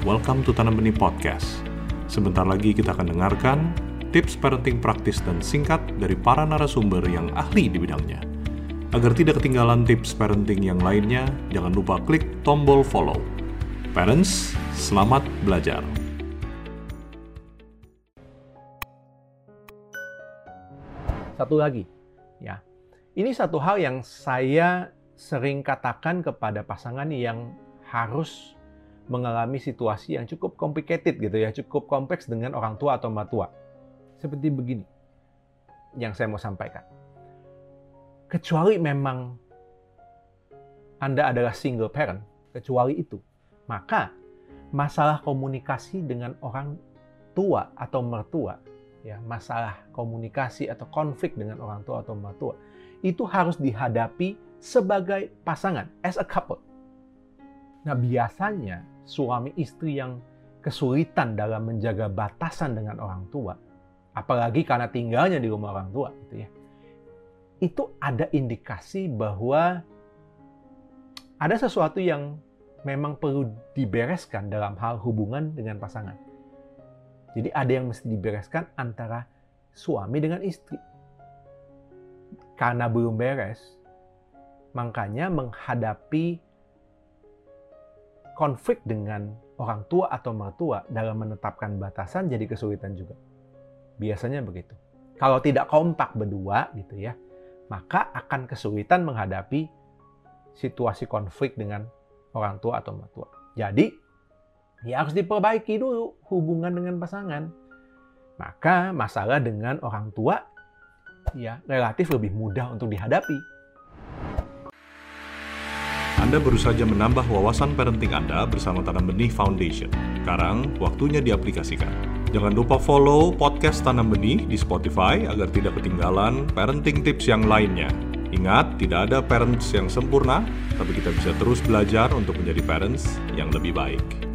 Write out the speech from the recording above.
welcome to Tanam Benih Podcast. Sebentar lagi kita akan dengarkan tips parenting praktis dan singkat dari para narasumber yang ahli di bidangnya. Agar tidak ketinggalan tips parenting yang lainnya, jangan lupa klik tombol follow. Parents, selamat belajar. Satu lagi, ya. Ini satu hal yang saya sering katakan kepada pasangan yang harus mengalami situasi yang cukup complicated gitu ya, cukup kompleks dengan orang tua atau mertua. Seperti begini yang saya mau sampaikan. Kecuali memang Anda adalah single parent, kecuali itu, maka masalah komunikasi dengan orang tua atau mertua ya masalah komunikasi atau konflik dengan orang tua atau mertua itu harus dihadapi sebagai pasangan as a couple. Nah, biasanya suami istri yang kesulitan dalam menjaga batasan dengan orang tua, apalagi karena tinggalnya di rumah orang tua gitu ya. Itu ada indikasi bahwa ada sesuatu yang memang perlu dibereskan dalam hal hubungan dengan pasangan. Jadi ada yang mesti dibereskan antara suami dengan istri. Karena belum beres, makanya menghadapi konflik dengan orang tua atau mertua dalam menetapkan batasan jadi kesulitan juga. Biasanya begitu. Kalau tidak kompak berdua gitu ya, maka akan kesulitan menghadapi situasi konflik dengan orang tua atau mertua. Jadi ya harus diperbaiki dulu hubungan dengan pasangan. Maka masalah dengan orang tua ya relatif lebih mudah untuk dihadapi. Anda baru saja menambah wawasan parenting Anda bersama Tanam Benih Foundation. Sekarang waktunya diaplikasikan. Jangan lupa follow podcast Tanam Benih di Spotify agar tidak ketinggalan parenting tips yang lainnya. Ingat, tidak ada parents yang sempurna, tapi kita bisa terus belajar untuk menjadi parents yang lebih baik.